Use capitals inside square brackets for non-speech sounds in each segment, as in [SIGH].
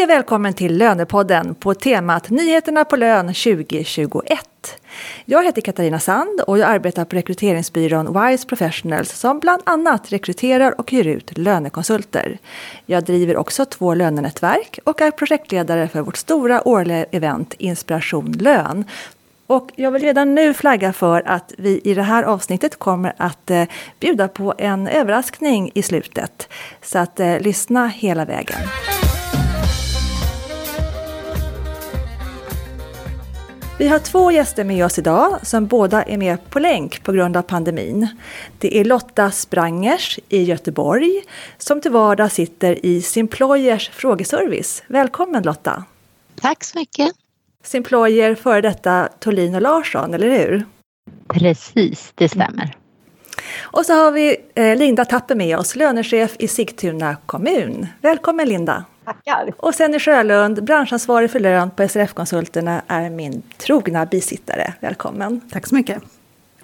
Hej och välkommen till Lönepodden på temat Nyheterna på lön 2021. Jag heter Katarina Sand och jag arbetar på rekryteringsbyrån Wise Professionals som bland annat rekryterar och hyr ut lönekonsulter. Jag driver också två lönenätverk och är projektledare för vårt stora årliga event Inspiration Lön och jag vill redan nu flagga för att vi i det här avsnittet kommer att eh, bjuda på en överraskning i slutet. Så att eh, lyssna hela vägen. Vi har två gäster med oss idag som båda är med på länk på grund av pandemin. Det är Lotta Sprangers i Göteborg som till vardag sitter i Simployers frågeservice. Välkommen Lotta! Tack så mycket! Simployer före detta Thulin och Larsson, eller hur? Precis, det stämmer. Och så har vi eh, Linda Tappe med oss, lönechef i Sigtuna kommun. Välkommen Linda! Tackar! Och Senny Sjölund, branchansvarig för lön på SRF-konsulterna, är min trogna bisittare. Välkommen! Tack så mycket!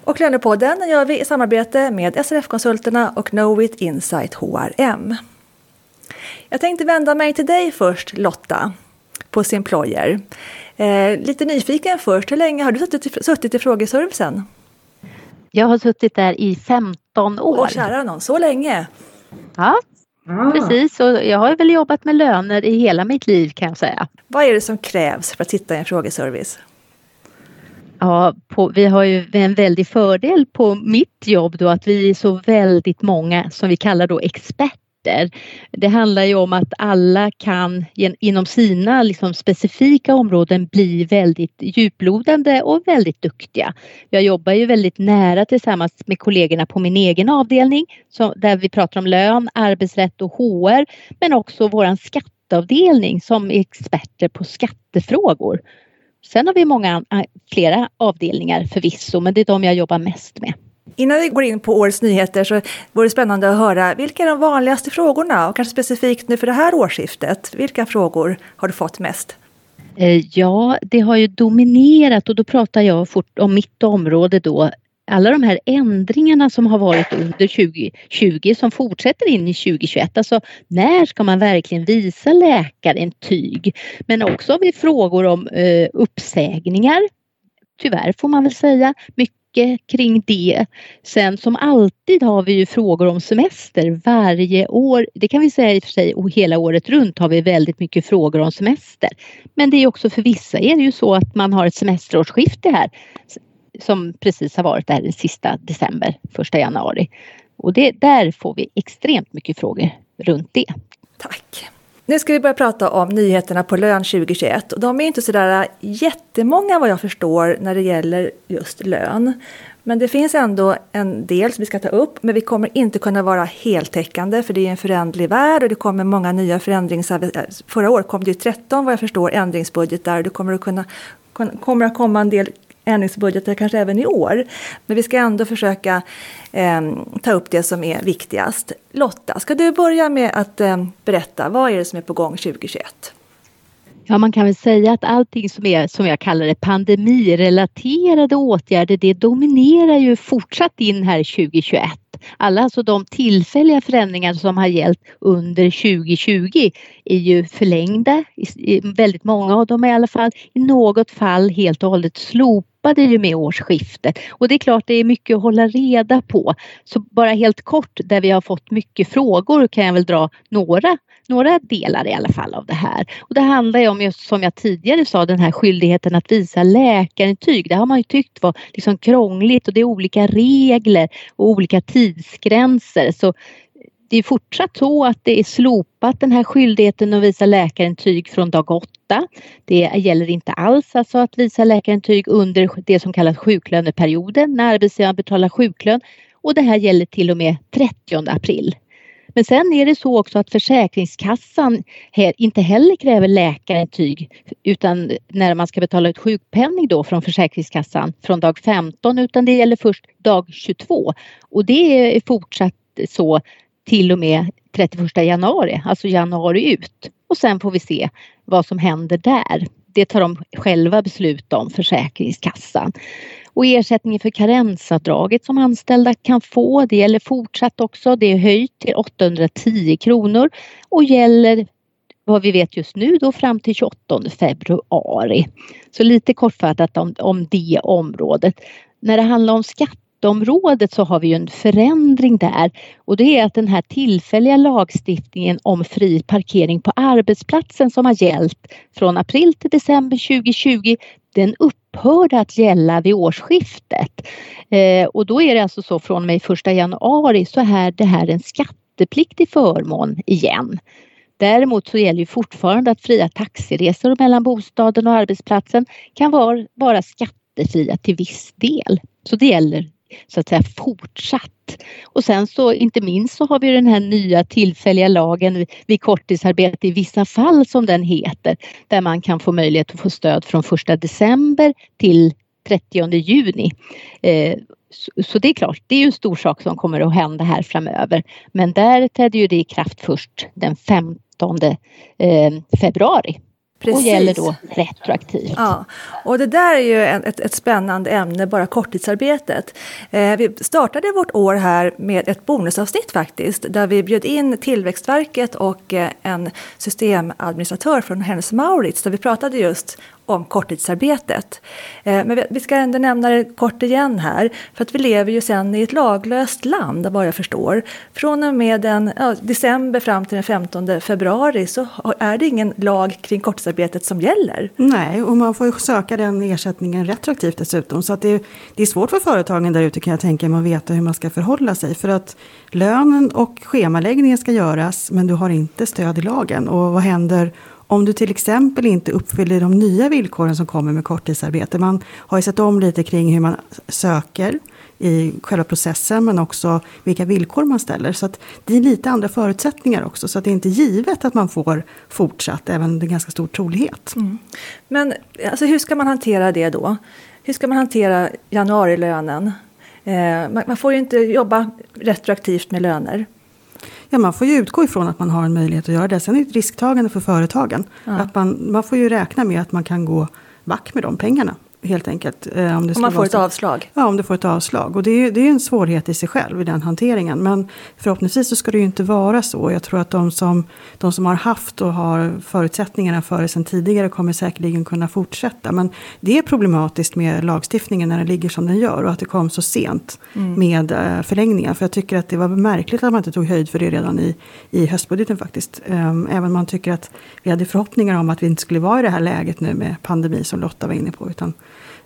Och Lönepodden gör vi i samarbete med SRF-konsulterna och Knowit Insight HRM. Jag tänkte vända mig till dig först Lotta, på Simployer. Eh, lite nyfiken först, hur länge har du suttit i, suttit i frågeservicen? Jag har suttit där i 15 år. Åh kära någon, så länge? Ja, ah. precis. Och jag har väl jobbat med löner i hela mitt liv kan jag säga. Vad är det som krävs för att sitta i en frågeservice? Ja, på, vi har ju en väldig fördel på mitt jobb då att vi är så väldigt många som vi kallar då experter uppgifter. Det handlar ju om att alla kan inom sina liksom, specifika områden bli väldigt djuplodande och väldigt duktiga. Jag jobbar ju väldigt nära tillsammans med kollegorna på min egen avdelning så, där vi pratar om lön, arbetsrätt och HR men också våran skatteavdelning som är experter på skattefrågor. Sen har vi många äh, flera avdelningar förvisso men det är de jag jobbar mest med. Innan vi går in på årets nyheter så vore det spännande att höra vilka är de vanligaste frågorna och kanske specifikt nu för det här årsskiftet. Vilka frågor har du fått mest? Eh, ja, det har ju dominerat och då pratar jag fort om mitt område då. Alla de här ändringarna som har varit under 2020 som fortsätter in i 2021. Alltså när ska man verkligen visa läkarintyg? Men också har vi frågor om eh, uppsägningar tyvärr får man väl säga. Mycket mycket kring det. Sen som alltid har vi ju frågor om semester varje år. Det kan vi säga i och för sig och hela året runt har vi väldigt mycket frågor om semester. Men det är också för vissa är det ju så att man har ett semesterårsskifte här som precis har varit där den sista december, första januari. Och det, där får vi extremt mycket frågor runt det. Tack. Nu ska vi börja prata om nyheterna på lön 2021 och de är inte sådär jättemånga vad jag förstår när det gäller just lön. Men det finns ändå en del som vi ska ta upp, men vi kommer inte kunna vara heltäckande för det är en föränderlig värld och det kommer många nya förändringar. Äh, förra året kom det ju 13 vad jag förstår ändringsbudgetar och det kommer att kunna kommer att komma en del ändringsbudgetar kanske även i år. Men vi ska ändå försöka eh, ta upp det som är viktigast. Lotta, ska du börja med att eh, berätta, vad är det som är på gång 2021? Ja, man kan väl säga att allting som är, som jag kallar det, pandemirelaterade åtgärder, det dominerar ju fortsatt in här 2021. Alla alltså de tillfälliga förändringar som har gällt under 2020 är ju förlängda, väldigt många av dem i alla fall, i något fall helt och hållet slopade ju med årsskiftet. Och det är klart det är mycket att hålla reda på. Så bara helt kort där vi har fått mycket frågor kan jag väl dra några några delar i alla fall av det här. Och det handlar ju om, just som jag tidigare sa, den här skyldigheten att visa läkarintyg. Det har man ju tyckt var liksom krångligt och det är olika regler och olika tidsgränser. Så det är fortsatt så att det är slopat den här skyldigheten att visa läkarintyg från dag åtta. Det gäller inte alls alltså att visa läkarintyg under det som kallas sjuklöneperioden när arbetsgivaren betalar sjuklön. Och det här gäller till och med 30 april. Men sen är det så också att Försäkringskassan inte heller kräver läkarintyg utan när man ska betala ut sjukpenning då från Försäkringskassan från dag 15 utan det gäller först dag 22 och det är fortsatt så till och med 31 januari, alltså januari ut. Och sen får vi se vad som händer där. Det tar de själva beslut om, Försäkringskassan. Och ersättningen för karensavdraget som anställda kan få, det gäller fortsatt också. Det är höjt till 810 kronor och gäller vad vi vet just nu då fram till 28 februari. Så lite kortfattat om, om det området. När det handlar om skatteområdet så har vi ju en förändring där och det är att den här tillfälliga lagstiftningen om fri parkering på arbetsplatsen som har gällt från april till december 2020 den upphörde att gälla vid årsskiftet. Eh, och då är det alltså så från och med 1 januari så är det här en skattepliktig förmån igen. Däremot så gäller ju fortfarande att fria taxiresor mellan bostaden och arbetsplatsen kan vara, vara skattefria till viss del. Så det gäller så att säga fortsatt. Och sen så inte minst så har vi den här nya tillfälliga lagen vid korttidsarbete i vissa fall som den heter, där man kan få möjlighet att få stöd från 1 december till 30 juni. Eh, så det är klart, det är ju en stor sak som kommer att hända här framöver. Men där trädde ju det i kraft först den 15 eh, februari. Precis. och gäller då retroaktivt. Ja, och det där är ju ett, ett spännande ämne, bara korttidsarbetet. Eh, vi startade vårt år här med ett bonusavsnitt faktiskt, där vi bjöd in Tillväxtverket och eh, en systemadministratör från Hennes Maurits, där vi pratade just om korttidsarbetet. Eh, men vi ska ändå nämna det kort igen här, för att vi lever ju sen i ett laglöst land, vad jag förstår. Från och med den, ja, december fram till den 15 februari så är det ingen lag kring korttidsarbetet som gäller. Nej, och man får söka den ersättningen retroaktivt dessutom. Så att det, det är svårt för företagen där ute kan jag tänka mig att veta hur man ska förhålla sig. För att lönen och schemaläggningen ska göras, men du har inte stöd i lagen. Och vad händer om du till exempel inte uppfyller de nya villkoren som kommer med korttidsarbete. Man har ju sett om lite kring hur man söker i själva processen men också vilka villkor man ställer. Så att det är lite andra förutsättningar också så att det är inte givet att man får fortsatt, även det är ganska stor trolighet. Mm. Men alltså, hur ska man hantera det då? Hur ska man hantera januarilönen? Eh, man, man får ju inte jobba retroaktivt med löner. Ja, man får ju utgå ifrån att man har en möjlighet att göra det. Sen är det ett risktagande för företagen. Ja. Att man, man får ju räkna med att man kan gå back med de pengarna helt enkelt. Eh, om, det om man får ett avslag? Ja, om du får ett avslag. Och det är, det är en svårighet i sig själv i den hanteringen. Men förhoppningsvis så ska det ju inte vara så. Jag tror att de som, de som har haft och har förutsättningarna för det sedan tidigare kommer säkerligen kunna fortsätta. Men det är problematiskt med lagstiftningen när den ligger som den gör och att det kom så sent mm. med eh, förlängningar. För jag tycker att det var märkligt att man inte tog höjd för det redan i, i höstbudgeten faktiskt. Ehm, även om man tycker att vi hade förhoppningar om att vi inte skulle vara i det här läget nu med pandemi som Lotta var inne på. Utan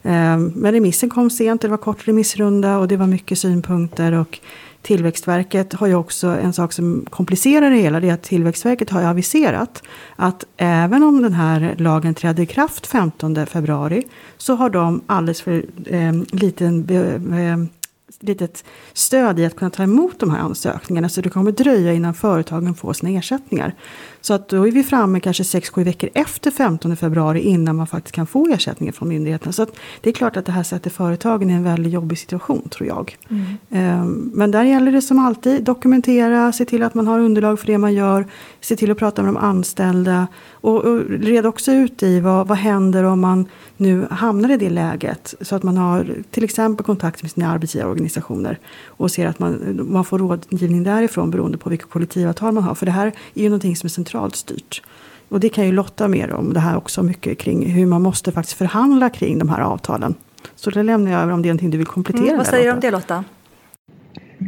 Eh, men remissen kom sent, det var kort remissrunda och det var mycket synpunkter. Och Tillväxtverket har ju också en sak som komplicerar det hela. Det är att Tillväxtverket har aviserat att även om den här lagen trädde i kraft 15 februari så har de alldeles för eh, liten eh, litet stöd i att kunna ta emot de här ansökningarna. Så det kommer dröja innan företagen får sina ersättningar. Så att då är vi framme kanske 6-7 veckor efter 15 februari innan man faktiskt kan få ersättningen från myndigheten. Så det är klart att det här sätter företagen i en väldigt jobbig situation tror jag. Mm. Ehm, men där gäller det som alltid dokumentera, se till att man har underlag för det man gör, se till att prata med de anställda och, och reda också ut i vad, vad händer om man nu hamnar i det läget. Så att man har till exempel kontakt med sina arbetsgivarorganisationer och ser att man, man får rådgivning därifrån beroende på vilka kollektivavtal man har. För det här är ju någonting som är centralt styrt. Och det kan ju Lotta mer om det här också mycket kring hur man måste faktiskt förhandla kring de här avtalen. Så det lämnar jag över om det är någonting du vill komplettera. Mm, vad säger du om det Lotta?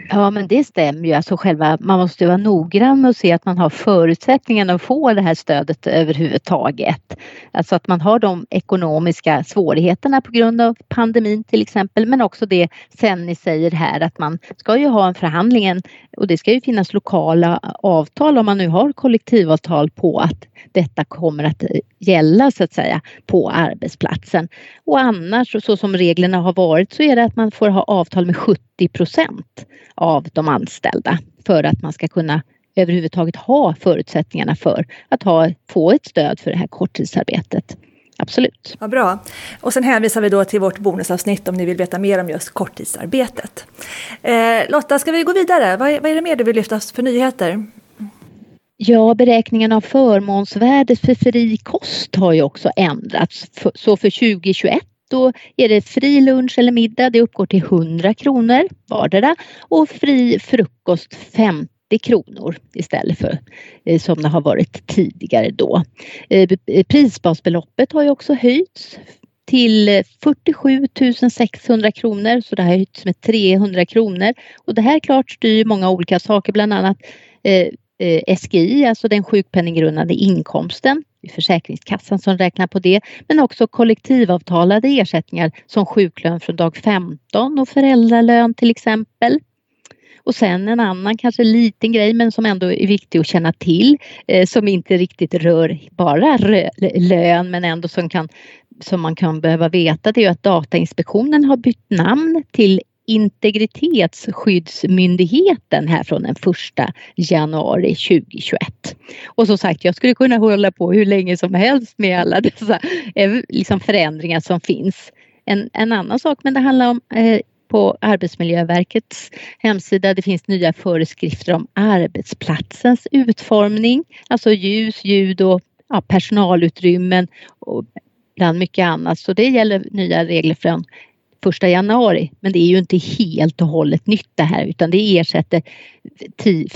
Ja men det stämmer ju. Alltså själva, man måste vara noggrann med att se att man har förutsättningarna att få det här stödet överhuvudtaget. Alltså att man har de ekonomiska svårigheterna på grund av pandemin till exempel men också det sen ni säger här att man ska ju ha en förhandling och det ska ju finnas lokala avtal om man nu har kollektivavtal på att detta kommer att gälla så att säga på arbetsplatsen. Och annars så som reglerna har varit så är det att man får ha avtal med 70 procent av de anställda för att man ska kunna överhuvudtaget ha förutsättningarna för att ha, få ett stöd för det här korttidsarbetet. Absolut. Ja, bra. Och sen hänvisar vi då till vårt bonusavsnitt om ni vill veta mer om just korttidsarbetet. Eh, Lotta, ska vi gå vidare? Vad är, vad är det mer du vill lyfta för nyheter? Ja, beräkningen av förmånsvärdet för fri kost har ju också ändrats. Så för 2021 då är det fri lunch eller middag, det uppgår till 100 kronor vardera. Och fri frukost 50 kronor istället för eh, som det har varit tidigare då. Eh, eh, prisbasbeloppet har ju också höjts till 47 600 kronor. Så det har höjts med 300 kronor. Och det här klart styr många olika saker. Bland annat SGI, alltså den sjukpenninggrundande inkomsten. Det är Försäkringskassan som räknar på det, men också kollektivavtalade ersättningar som sjuklön från dag 15 och föräldralön till exempel. Och sen en annan kanske liten grej men som ändå är viktig att känna till eh, som inte riktigt rör bara lön men ändå som, kan, som man kan behöva veta det är att Datainspektionen har bytt namn till Integritetsskyddsmyndigheten här från den 1 januari 2021. Och som sagt, jag skulle kunna hålla på hur länge som helst med alla dessa eh, liksom förändringar som finns. En, en annan sak, men det handlar om eh, på Arbetsmiljöverkets hemsida. Det finns nya föreskrifter om arbetsplatsens utformning, alltså ljus, ljud och ja, personalutrymmen och bland mycket annat. Så det gäller nya regler från första januari. Men det är ju inte helt och hållet nytt det här utan det ersätter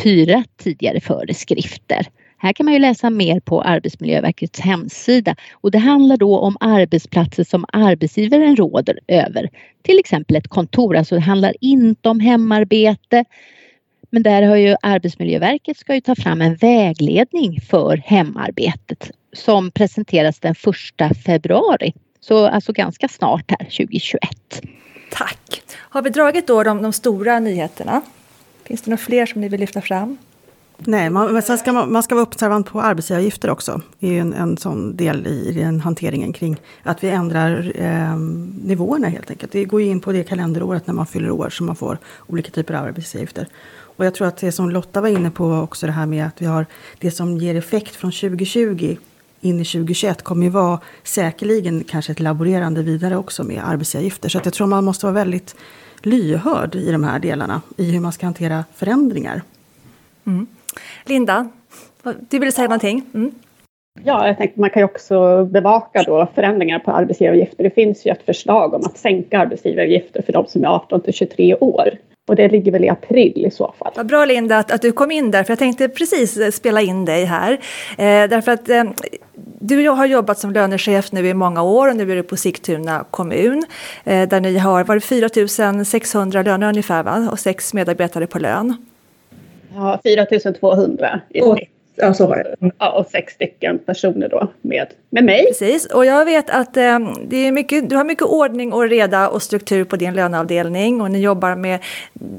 fyra tidigare föreskrifter. Här kan man ju läsa mer på Arbetsmiljöverkets hemsida och det handlar då om arbetsplatser som arbetsgivaren råder över. Till exempel ett kontor, alltså det handlar inte om hemarbete. Men där har ju Arbetsmiljöverket ska ju ta fram en vägledning för hemarbetet som presenteras den 1 februari. Så alltså ganska snart här 2021. Tack! Har vi dragit då de, de stora nyheterna? Finns det några fler som ni vill lyfta fram? Nej, man, men sen ska man, man ska vara observant på arbetsgivaravgifter också. Det är en, en sån del i, i den hanteringen kring att vi ändrar eh, nivåerna helt enkelt. Det går ju in på det kalenderåret när man fyller år som man får olika typer av arbetsgivaravgifter. Och jag tror att det som Lotta var inne på också det här med att vi har det som ger effekt från 2020 in i 2021 kommer ju vara säkerligen kanske ett laborerande vidare också med arbetsgivaravgifter. Så att jag tror man måste vara väldigt lyhörd i de här delarna i hur man ska hantera förändringar. Mm. Linda, du ville säga någonting? Mm. Ja, jag tänkte man kan ju också bevaka då förändringar på arbetsgivaravgifter. Det finns ju ett förslag om att sänka arbetsgivaravgifter för de som är 18 till 23 år. Och det ligger väl i april i så fall. Vad bra Linda att, att du kom in där, för jag tänkte precis spela in dig här. Eh, därför att eh, du har jobbat som lönechef nu i många år och nu är du på Sigtuna kommun eh, där ni har varit 4 600 löner ungefär va? och sex medarbetare på lön. Ja, 4 200 i snitt. Ja, så var det. Ja, och sex stycken personer då med, med mig. Precis, och jag vet att eh, det är mycket, du har mycket ordning och reda och struktur på din löneavdelning och ni jobbar med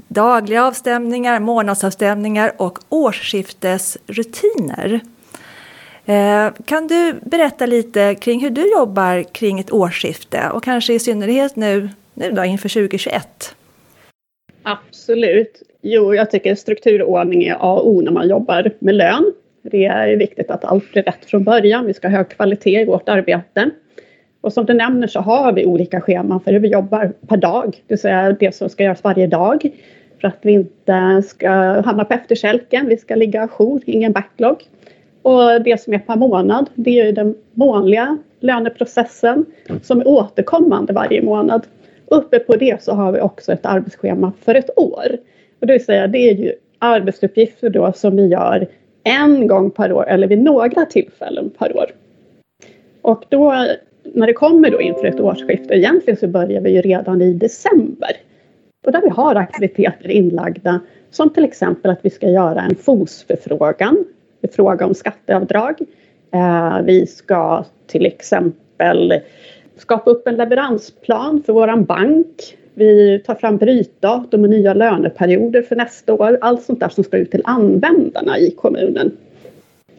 dagliga avstämningar, månadsavstämningar och årsskiftesrutiner. Eh, kan du berätta lite kring hur du jobbar kring ett årsskifte och kanske i synnerhet nu, nu då inför 2021? Absolut. Jo, jag tycker struktur och ordning är A och O när man jobbar med lön. Det är viktigt att allt blir rätt från början. Vi ska ha hög kvalitet i vårt arbete. Och som du nämner så har vi olika scheman för hur vi jobbar per dag. Det vill säga det som ska göras varje dag för att vi inte ska hamna på efterkälken. Vi ska ligga ajour, ingen backlog. Och det som är per månad, det är den vanliga löneprocessen som är återkommande varje månad. Uppe på det så har vi också ett arbetsschema för ett år. Och det vill säga det är ju arbetsuppgifter då som vi gör en gång per år eller vid några tillfällen per år. Och då när det kommer då inför ett årsskifte, egentligen så börjar vi ju redan i december. Och där vi har aktiviteter inlagda som till exempel att vi ska göra en FOS-förfrågan, fråga om skatteavdrag. Eh, vi ska till exempel skapa upp en leveransplan för våran bank. Vi tar fram brytdatum och nya löneperioder för nästa år. Allt sånt där som ska ut till användarna i kommunen.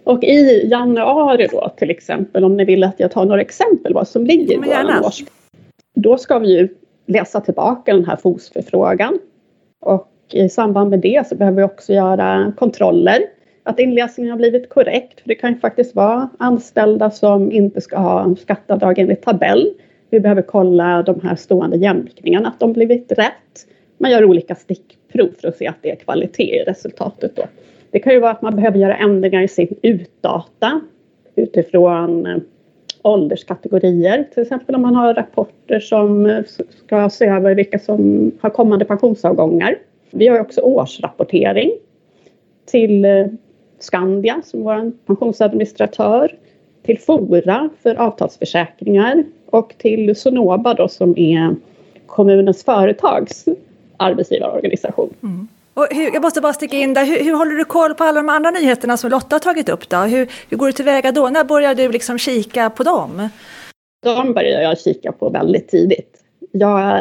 Och i januari då till exempel, om ni vill att jag tar några exempel vad som ligger i vår års... Då ska vi ju läsa tillbaka den här FOS-förfrågan. Och i samband med det så behöver vi också göra kontroller. Att inläsningen har blivit korrekt. För det kan ju faktiskt vara anställda som inte ska ha skatteavdrag enligt tabell. Vi behöver kolla de här stående jämkningarna, att de blivit rätt. Man gör olika stickprov för att se att det är kvalitet i resultatet. Då. Det kan ju vara att man behöver göra ändringar i sin utdata utifrån eh, ålderskategorier. Till exempel om man har rapporter som eh, ska se över vilka som har kommande pensionsavgångar. Vi har också årsrapportering till eh, Skandia som var pensionsadministratör, till Fora för avtalsförsäkringar och till Sonoba då som är kommunens företags arbetsgivarorganisation. Mm. Och hur, jag måste bara sticka in där, hur, hur, håller du koll på alla de andra nyheterna som Lotta har tagit upp? Då? Hur, hur går du tillväga då? När börjar du liksom kika på dem? De börjar jag kika på väldigt tidigt. Jag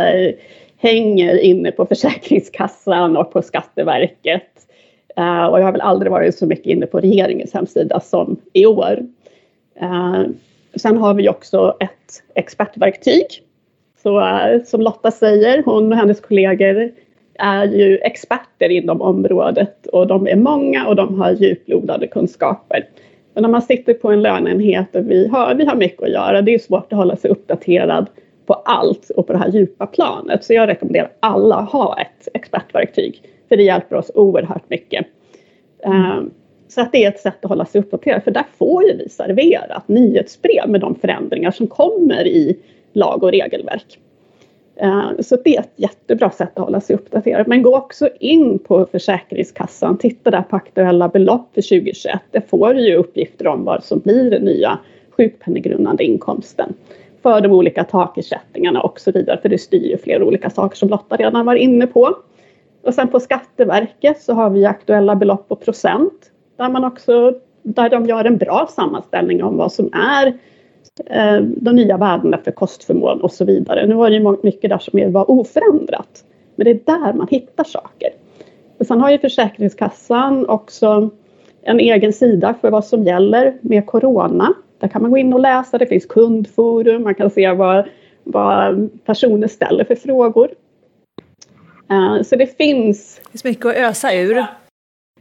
hänger inne på Försäkringskassan och på Skatteverket. Uh, och jag har väl aldrig varit så mycket inne på regeringens hemsida som i år. Uh, sen har vi också ett expertverktyg. Så uh, som Lotta säger, hon och hennes kollegor är ju experter inom området och de är många och de har djuplodade kunskaper. Men när man sitter på en löneenhet och vi har, vi har mycket att göra, det är svårt att hålla sig uppdaterad på allt och på det här djupa planet. Så jag rekommenderar alla att ha ett expertverktyg, för det hjälper oss oerhört mycket. Um, så att det är ett sätt att hålla sig uppdaterad, för där får ju vi serverat nyhetsbrev med de förändringar som kommer i lag och regelverk. Eh, så det är ett jättebra sätt att hålla sig uppdaterad. Men gå också in på Försäkringskassan, titta där på aktuella belopp för 2021. Det får ju uppgifter om vad som blir den nya sjukpenninggrundande inkomsten för de olika takersättningarna och så vidare, för det styr ju flera olika saker som Lotta redan var inne på. Och sen på Skatteverket så har vi aktuella belopp och procent där man också där de gör en bra sammanställning om vad som är eh, de nya värdena för kostförmån och så vidare. Nu var det ju mycket där som var oförändrat, men det är där man hittar saker. Och sen har ju Försäkringskassan också en egen sida för vad som gäller med corona där kan man gå in och läsa, det finns kundforum, man kan se vad, vad personer ställer för frågor. Uh, så det finns... Det finns mycket att ösa ur.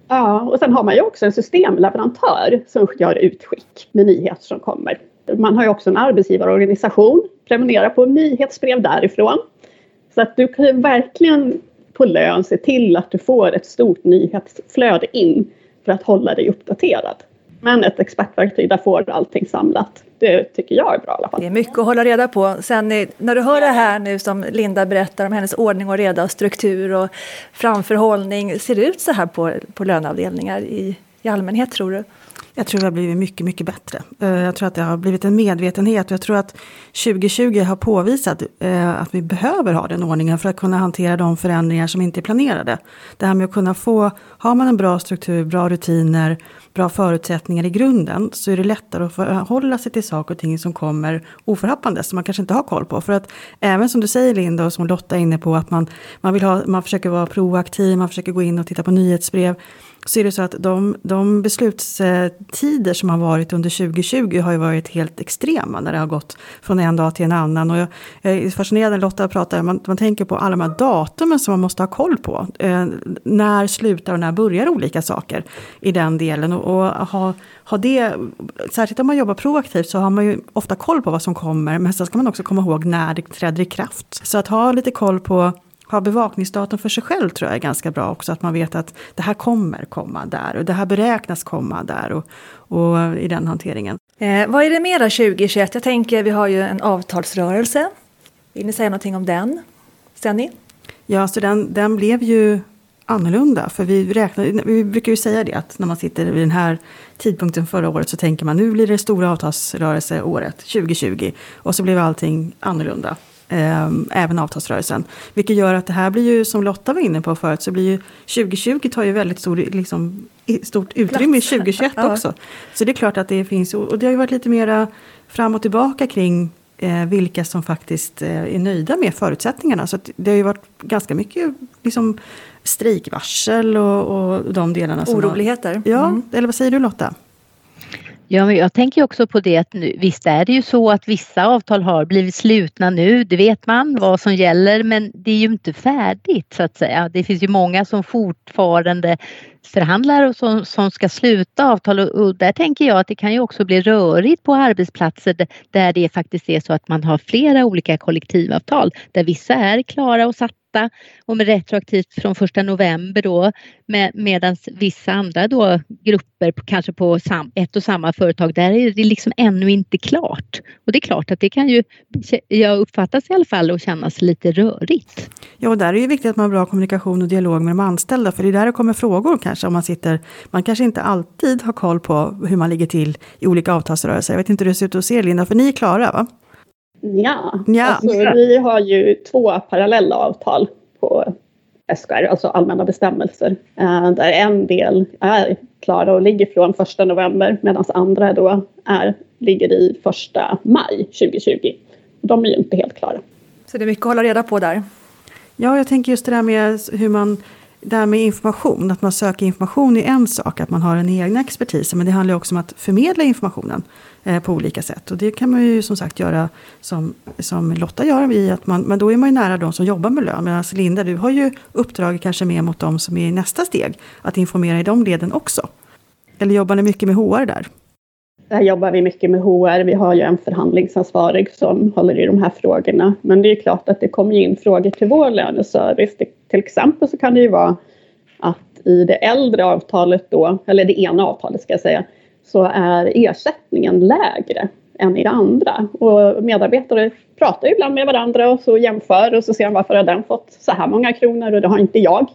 Ja, och sen har man ju också en systemleverantör som gör utskick med nyheter som kommer. Man har ju också en arbetsgivarorganisation, prenumerera på nyhetsbrev därifrån. Så att du kan ju verkligen på lön se till att du får ett stort nyhetsflöde in för att hålla dig uppdaterad. Men ett expertverktyg där får du allting samlat. Det tycker jag är bra i alla fall. Det är mycket att hålla reda på. Sen eh, när du hör det här nu som Linda berättar om hennes ordning och reda och struktur och framförhållning. Ser det ut så här på, på löneavdelningar i, i allmänhet tror du? Jag tror det har blivit mycket, mycket bättre. Eh, jag tror att det har blivit en medvetenhet. Jag tror att 2020 har påvisat eh, att vi behöver ha den ordningen för att kunna hantera de förändringar som inte är planerade. Det här med att kunna få, har man en bra struktur, bra rutiner, bra förutsättningar i grunden så är det lättare att förhålla sig till saker och ting som kommer oförhappande som man kanske inte har koll på. För att även som du säger Linda och som Lotta är inne på att man, man, vill ha, man försöker vara proaktiv, man försöker gå in och titta på nyhetsbrev så är det så att de, de beslutstider som har varit under 2020 har ju varit helt extrema när det har gått från en dag till en annan. Och jag, jag är fascinerad när Lotta pratar, man, man tänker på alla de här datumen som man måste ha koll på. Eh, när slutar och när börjar olika saker i den delen. Och, och ha, ha det, särskilt om man jobbar proaktivt så har man ju ofta koll på vad som kommer, men sen ska man också komma ihåg när det träder i kraft. Så att ha lite koll på ha bevakningsdatum för sig själv tror jag är ganska bra också. Att man vet att det här kommer komma där och det här beräknas komma där och, och i den hanteringen. Eh, vad är det mera 2021? Jag tänker vi har ju en avtalsrörelse. Vill ni säga någonting om den? Senni? Ja, så den, den blev ju annorlunda. För vi, räknar, vi brukar ju säga det att när man sitter vid den här tidpunkten förra året så tänker man nu blir det stora avtalsrörelseåret 2020 och så blev allting annorlunda eh, även avtalsrörelsen. Vilket gör att det här blir ju, som Lotta var inne på förut, så blir ju 2020 tar ju väldigt stor, liksom, stort utrymme i 2021 [LAUGHS] ja. också. Så det är klart att det finns, och det har ju varit lite mera fram och tillbaka kring eh, vilka som faktiskt eh, är nöjda med förutsättningarna. Så det har ju varit ganska mycket liksom, strejkvarsel och, och de delarna. Oroligheter. Har, ja, mm. eller vad säger du Lotta? Ja, men jag tänker också på det att nu, visst är det ju så att vissa avtal har blivit slutna nu, det vet man vad som gäller, men det är ju inte färdigt så att säga. Det finns ju många som fortfarande förhandlar och som, som ska sluta avtal och, och, där tänker jag att det kan ju också bli rörigt på arbetsplatser där det faktiskt är så att man har flera olika kollektivavtal där vissa är klara och satta och med retroaktivt från 1 november då med, medan vissa andra då grupper kanske på sam, ett och samma företag där är det liksom ännu inte klart. Och det är klart att det kan ju, jag uppfattas i alla fall och kännas lite rörigt. Ja, och där är det viktigt att man har bra kommunikation och dialog med de anställda för det är där det kommer frågor kanske kanske om man sitter, man kanske inte alltid har koll på hur man ligger till i olika avtalsrörelser. Jag vet inte hur det ser ut hos er Linda, för ni är klara va? Ja, ja. Alltså, vi har ju två parallella avtal på SKR, alltså allmänna bestämmelser, eh, där en del är klara och ligger från första november medan andra då är, ligger i första maj 2020. De är ju inte helt klara. Så det är mycket att hålla reda på där. Ja, jag tänker just det där med hur man det här med information, att man söker information är en sak, att man har en egen expertis, men det handlar också om att förmedla informationen eh, på olika sätt. Och det kan man ju som sagt göra som, som Lotta gör, i att man, men då är man ju nära de som jobbar med lön. Medan Linda, du har ju uppdraget kanske mer mot de som är i nästa steg, att informera i de leden också. Eller jobbar ni mycket med HR där? Där jobbar vi mycket med HR. Vi har ju en förhandlingsansvarig som håller i de här frågorna. Men det är klart att det kommer in frågor till vår löneservice. till exempel så kan det ju vara att i det äldre avtalet då, eller det ena avtalet ska jag säga, så är ersättningen lägre än i det andra. Och medarbetare pratar ibland med varandra och så jämför och så ser man varför har den fått så här många kronor och det har inte jag.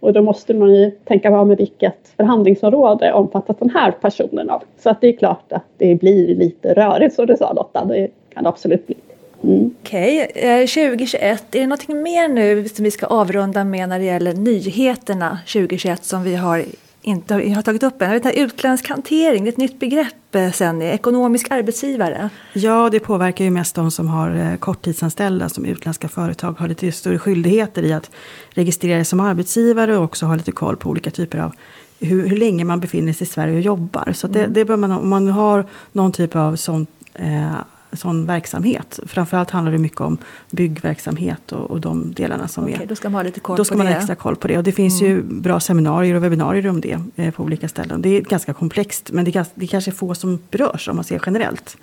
Och då måste man ju tänka på med vilket förhandlingsområde omfattas den här personen av. Så att det är klart att det blir lite rörigt som du sa Lotta, det kan det absolut bli. Mm. Okej, eh, okay. 2021, är det någonting mer nu som vi ska avrunda med när det gäller nyheterna 2021 som vi har inte har tagit upp än. Jag vet, utländsk hantering, det är ett nytt begrepp eh, sen, ekonomisk arbetsgivare. Ja, det påverkar ju mest de som har eh, korttidsanställda som utländska företag har lite större skyldigheter i att registrera sig som arbetsgivare och också ha lite koll på olika typer av hur, hur länge man befinner sig i Sverige och jobbar. Så det, mm. det bör man, om man har någon typ av sån eh, sån verksamhet. Framförallt handlar det mycket om byggverksamhet och, och de delarna som okay, är... Då ska man ha lite koll då ska på man det. ha extra koll på det. Och det finns mm. ju bra seminarier och webbinarier om det eh, på olika ställen. Det är ganska komplext men det, är, det är kanske få som berörs om man ser generellt.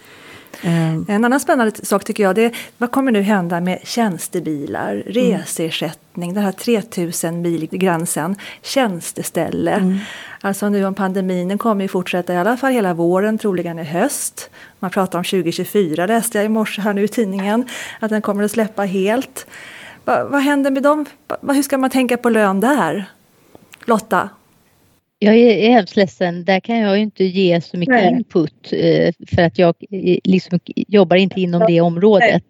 En annan spännande sak tycker jag, det är vad kommer nu hända med tjänstebilar, mm. reseersättning, den här 3000 mil-gränsen, tjänsteställe. Mm. Alltså nu om pandemin, den kommer ju fortsätta i alla fall hela våren, troligen i höst. Man pratar om 2024 läste jag i morse här nu i tidningen, att den kommer att släppa helt. Va, vad händer med dem? Va, hur ska man tänka på lön där? Lotta? Jag är hemskt ledsen, där kan jag ju inte ge så mycket Nej. input eh, för att jag eh, liksom jobbar inte inom det området.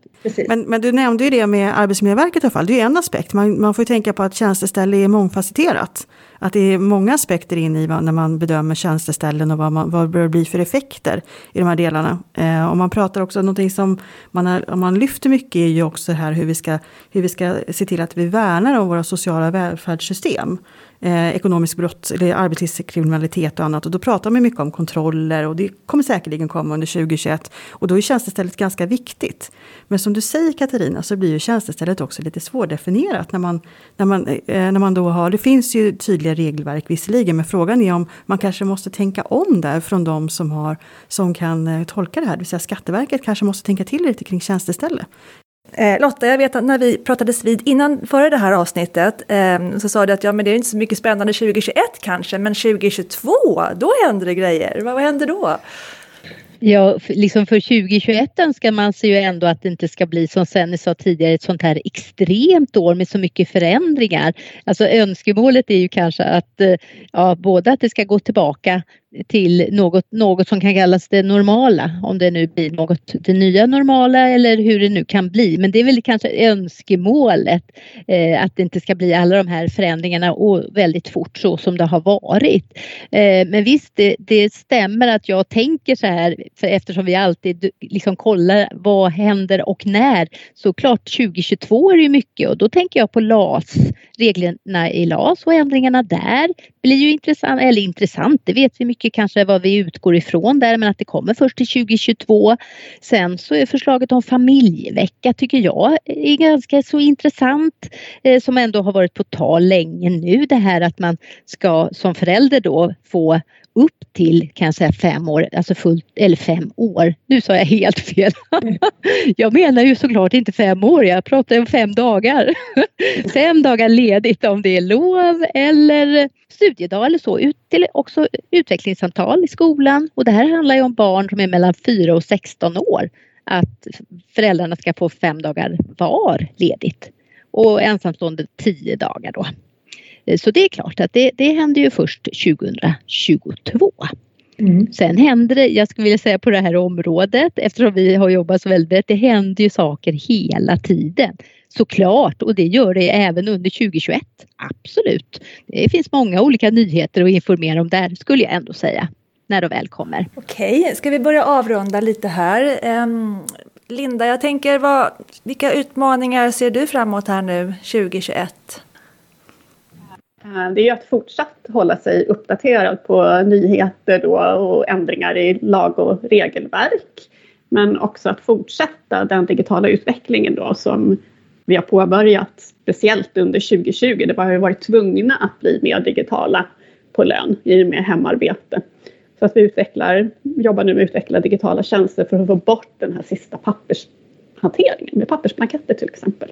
Men, men, du nämnde ju det med Arbetsmiljöverket i alla fall, det är en aspekt. Man, man får ju tänka på att tjänsteställe är mångfacetterat. Att det är många aspekter in i när man bedömer tjänsteställen och vad, man, vad det bör bli för effekter i de här delarna. Eh, och man pratar också, någonting som man, har, man lyfter mycket är ju också här hur vi, ska, hur vi ska se till att vi värnar om våra sociala välfärdssystem eh, ekonomisk brott, eller arbetslivskriminalitet och annat. Och då pratar man mycket om kontroller och det kommer säkerligen komma under 2021. Och då är tjänstestället ganska viktigt. Men som du säger Katarina så blir ju tjänstestället också lite svårdefinierat när man, när man, eh, när man då har, det finns ju tydliga regelverk visserligen, men frågan är om man kanske måste tänka om där från de som, har, som kan eh, tolka det här. Det vill säga Skatteverket kanske måste tänka till lite kring tjänsteställe. Eh, Lotta, jag vet att när vi pratades vid innan före det här avsnittet eh, så sa du att ja, men det är inte så mycket spännande 2021 kanske, men 2022 då händer det grejer. Vad, vad händer då? Ja, liksom för 2021 önskar man sig ju ändå att det inte ska bli som Senny sa tidigare ett sånt här extremt år med så mycket förändringar. Alltså önskemålet är ju kanske att eh, ja, både att det ska gå tillbaka till något, något som kan kallas det normala, om det nu blir något det nya normala eller hur det nu kan bli. Men det är väl kanske önskemålet eh, att det inte ska bli alla de här förändringarna och väldigt fort så som det har varit. Eh, men visst, det, det, stämmer att jag tänker så här för eftersom vi alltid liksom kollar vad händer och när. Så klart 2022 är det ju mycket och då tänker jag på LAS, reglerna i LAS och ändringarna där blir ju intressant, eller intressant, det vet vi mycket kanske vad vi utgår ifrån där men att det kommer först till 2022. Sen så är förslaget om familjevecka tycker jag är ganska så intressant eh, som ändå har varit på tal länge nu det här att man ska som förälder då få upp till kan jag säga fem år, alltså fullt, eller fem år. Nu sa jag helt fel. [LAUGHS] jag menar ju såklart inte fem år, jag pratar om fem dagar. [LAUGHS] fem dagar ledigt om det är lov eller studiedag eller så. Ut till också utvecklingssamtal i skolan och det här handlar ju om barn som är mellan 4 och 16 år. Att föräldrarna ska få fem dagar var ledigt och ensamstående tio dagar då. Så det är klart att det, det händer ju först 2022. Mm. Sen händer det, jag skulle vilja säga på det här området, eftersom vi har jobbat så väldigt det händer ju saker hela tiden. Såklart, och det gör det även under 2021. Absolut. Det finns många olika nyheter att informera om där, skulle jag ändå säga, när de väl kommer. Okej, ska vi börja avrunda lite här? Um, Linda, jag tänker, vad, vilka utmaningar ser du framåt här nu 2021? Eh, det är att fortsatt hålla sig uppdaterad på nyheter då och ändringar i lag och regelverk. Men också att fortsätta den digitala utvecklingen då som vi har påbörjat speciellt under 2020. Det har vi varit tvungna att bli mer digitala på lön i och med hemarbete. Så att vi utvecklar, jobbar nu med att utveckla digitala tjänster för att få bort den här sista pappershanteringen med pappersblanketter till exempel.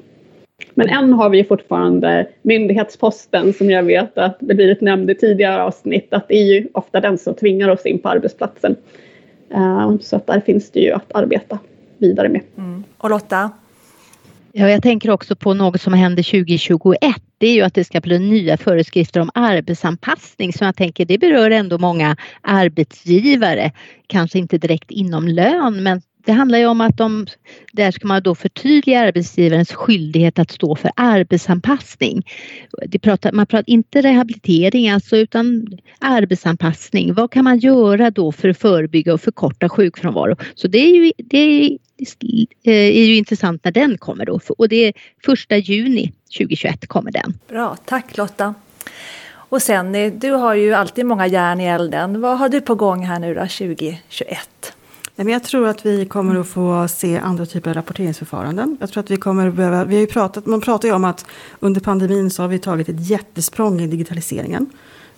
Men än har vi fortfarande myndighetsposten som jag vet att det blivit nämnd i tidigare avsnitt att det är ju ofta den som tvingar oss in på arbetsplatsen. Eh, så att där finns det ju att arbeta vidare med. Mm. Och Lotta? Ja, jag tänker också på något som händer 2021. Det är ju att det ska bli nya föreskrifter om arbetsanpassning som jag tänker det berör ändå många arbetsgivare. Kanske inte direkt inom lön men det handlar ju om att de, där ska man då förtydliga arbetsgivarens skyldighet att stå för arbetsanpassning. Det pratar, man pratar inte rehabilitering alltså utan arbetsanpassning. Vad kan man göra då för att förebygga och förkorta sjukfrånvaro? Så det är ju, det är, eh, är ju intressant när den kommer då och det är första juni 2021 kommer den. Bra, tack Lotta. Och sen, eh, du har ju alltid många järn i elden. Vad har du på gång här nu då 2021? Jag tror att vi kommer att få se andra typer av rapporteringsförfaranden. Jag tror att vi kommer att behöva, vi har ju pratat, man pratar ju om att under pandemin så har vi tagit ett jättesprång i digitaliseringen.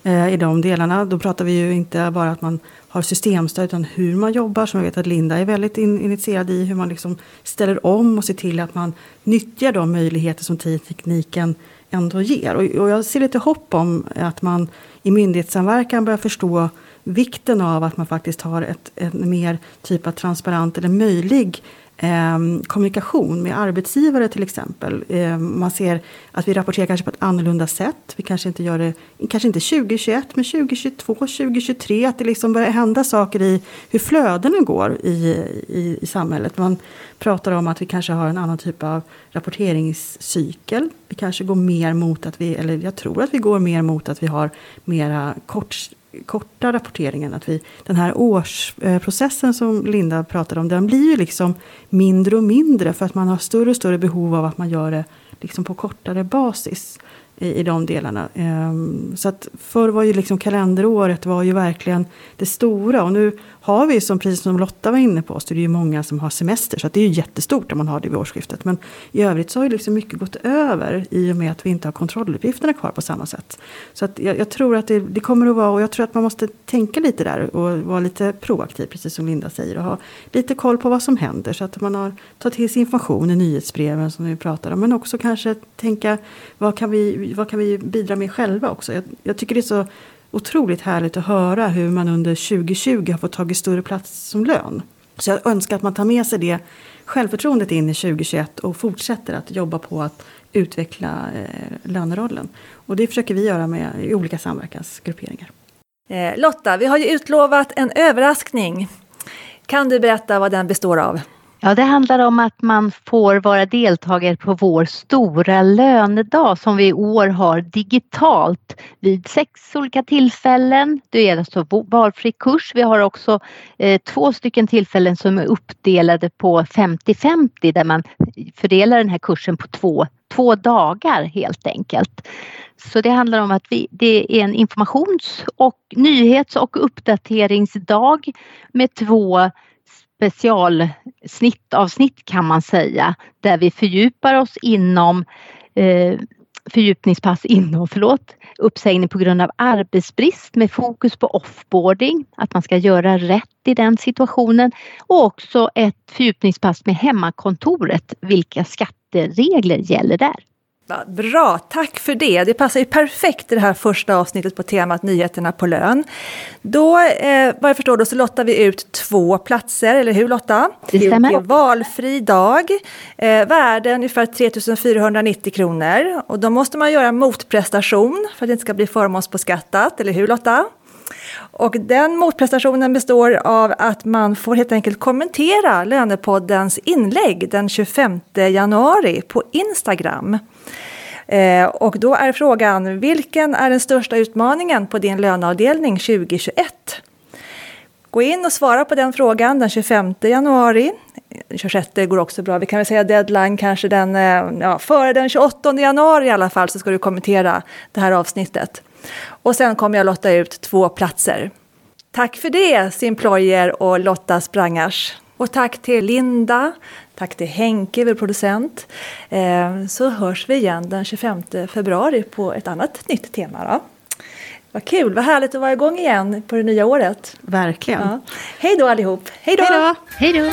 Eh, I de delarna, då pratar vi ju inte bara att man har systemstöd utan hur man jobbar. Som jag vet att Linda är väldigt in, initierad i hur man liksom ställer om och ser till att man nyttjar de möjligheter som tekniken ändå ger. Och, och jag ser lite hopp om att man i myndighetssamverkan börjar förstå vikten av att man faktiskt har ett, en mer typ av transparent eller möjlig eh, kommunikation med arbetsgivare till exempel. Eh, man ser att vi rapporterar kanske på ett annorlunda sätt. Vi kanske inte gör det, kanske inte 2021 men 2022, 2023. Att det liksom börjar hända saker i hur flödena går i, i, i samhället. Man pratar om att vi kanske har en annan typ av rapporteringscykel. Vi kanske går mer mot att vi, eller jag tror att vi går mer mot att vi har mera kort korta rapporteringen. Att vi, den här årsprocessen som Linda pratade om, den blir ju liksom mindre och mindre för att man har större och större behov av att man gör det liksom på kortare basis i, i de delarna. Um, så att förr var ju liksom kalenderåret var ju verkligen det stora och nu har vi som precis som Lotta var inne på så är det ju många som har semester så att det är ju jättestort om man har det vid årsskiftet. Men i övrigt så har ju liksom mycket gått över i och med att vi inte har kontrolluppgifterna kvar på samma sätt. Så att jag, jag tror att det, det, kommer att vara och jag tror att man måste tänka lite där och vara lite proaktiv precis som Linda säger och ha lite koll på vad som händer så att man har tagit till sig information i nyhetsbreven som vi pratar om men också kanske tänka vad kan vi, vad kan vi bidra med själva också. Jag, jag tycker det är så otroligt härligt att höra hur man under 2020 har fått tagit större plats som lön. Så jag önskar att man tar med sig det självförtroendet in i 2021 och fortsätter att jobba på att utveckla eh, lönerollen. Och det försöker vi göra med i olika samverkansgrupperingar. Eh, Lotta, vi har ju utlovat en överraskning. Kan du berätta vad den består av? Ja, det handlar om att man får vara deltagare på vår stora lönedag som vi i år har digitalt vid sex olika tillfällen. Det är alltså valfri kurs. Vi har också eh, två stycken tillfällen som är uppdelade på 50-50 där man fördelar den här kursen på två, två dagar helt enkelt. Så det handlar om att vi, det är en informations och nyhets och uppdateringsdag med två specialsnittavsnitt kan man säga där vi fördjupar oss inom eh, fördjupningspass inom, [LAUGHS] förlåt, uppsägning på grund av arbetsbrist med fokus på offboarding, att man ska göra rätt i den situationen och också ett fördjupningspass med hemmakontoret, vilka skatteregler gäller där? Bra, tack för det. Det passar ju perfekt i det här första avsnittet på temat Nyheterna på lön. Då, eh, vad jag förstår, då, så lottar vi ut två platser, eller hur Lotta? Det stämmer. Det är valfri dag, eh, värde ungefär 3 490 kronor. Och då måste man göra motprestation för att det inte ska bli förmånsbeskattat, eller hur Lotta? Och den motprestationen består av att man får helt enkelt kommentera Lönepoddens inlägg den 25 januari på Instagram. Eh, och då är frågan, vilken är den största utmaningen på din löneavdelning 2021? Gå in och svara på den frågan den 25 januari. 26 går också bra. Vi kan väl säga deadline kanske den, eh, ja, före den 28 januari i alla fall så ska du kommentera det här avsnittet. Och sen kommer jag lotta ut två platser. Tack för det Simployer och Lotta Sprangars. Och tack till Linda, tack till Henke, vår producent. Eh, så hörs vi igen den 25 februari på ett annat nytt tema. Då. Vad kul, vad härligt att vara igång igen på det nya året. Verkligen. Ja. Hej då allihop. Hej då. Hej då.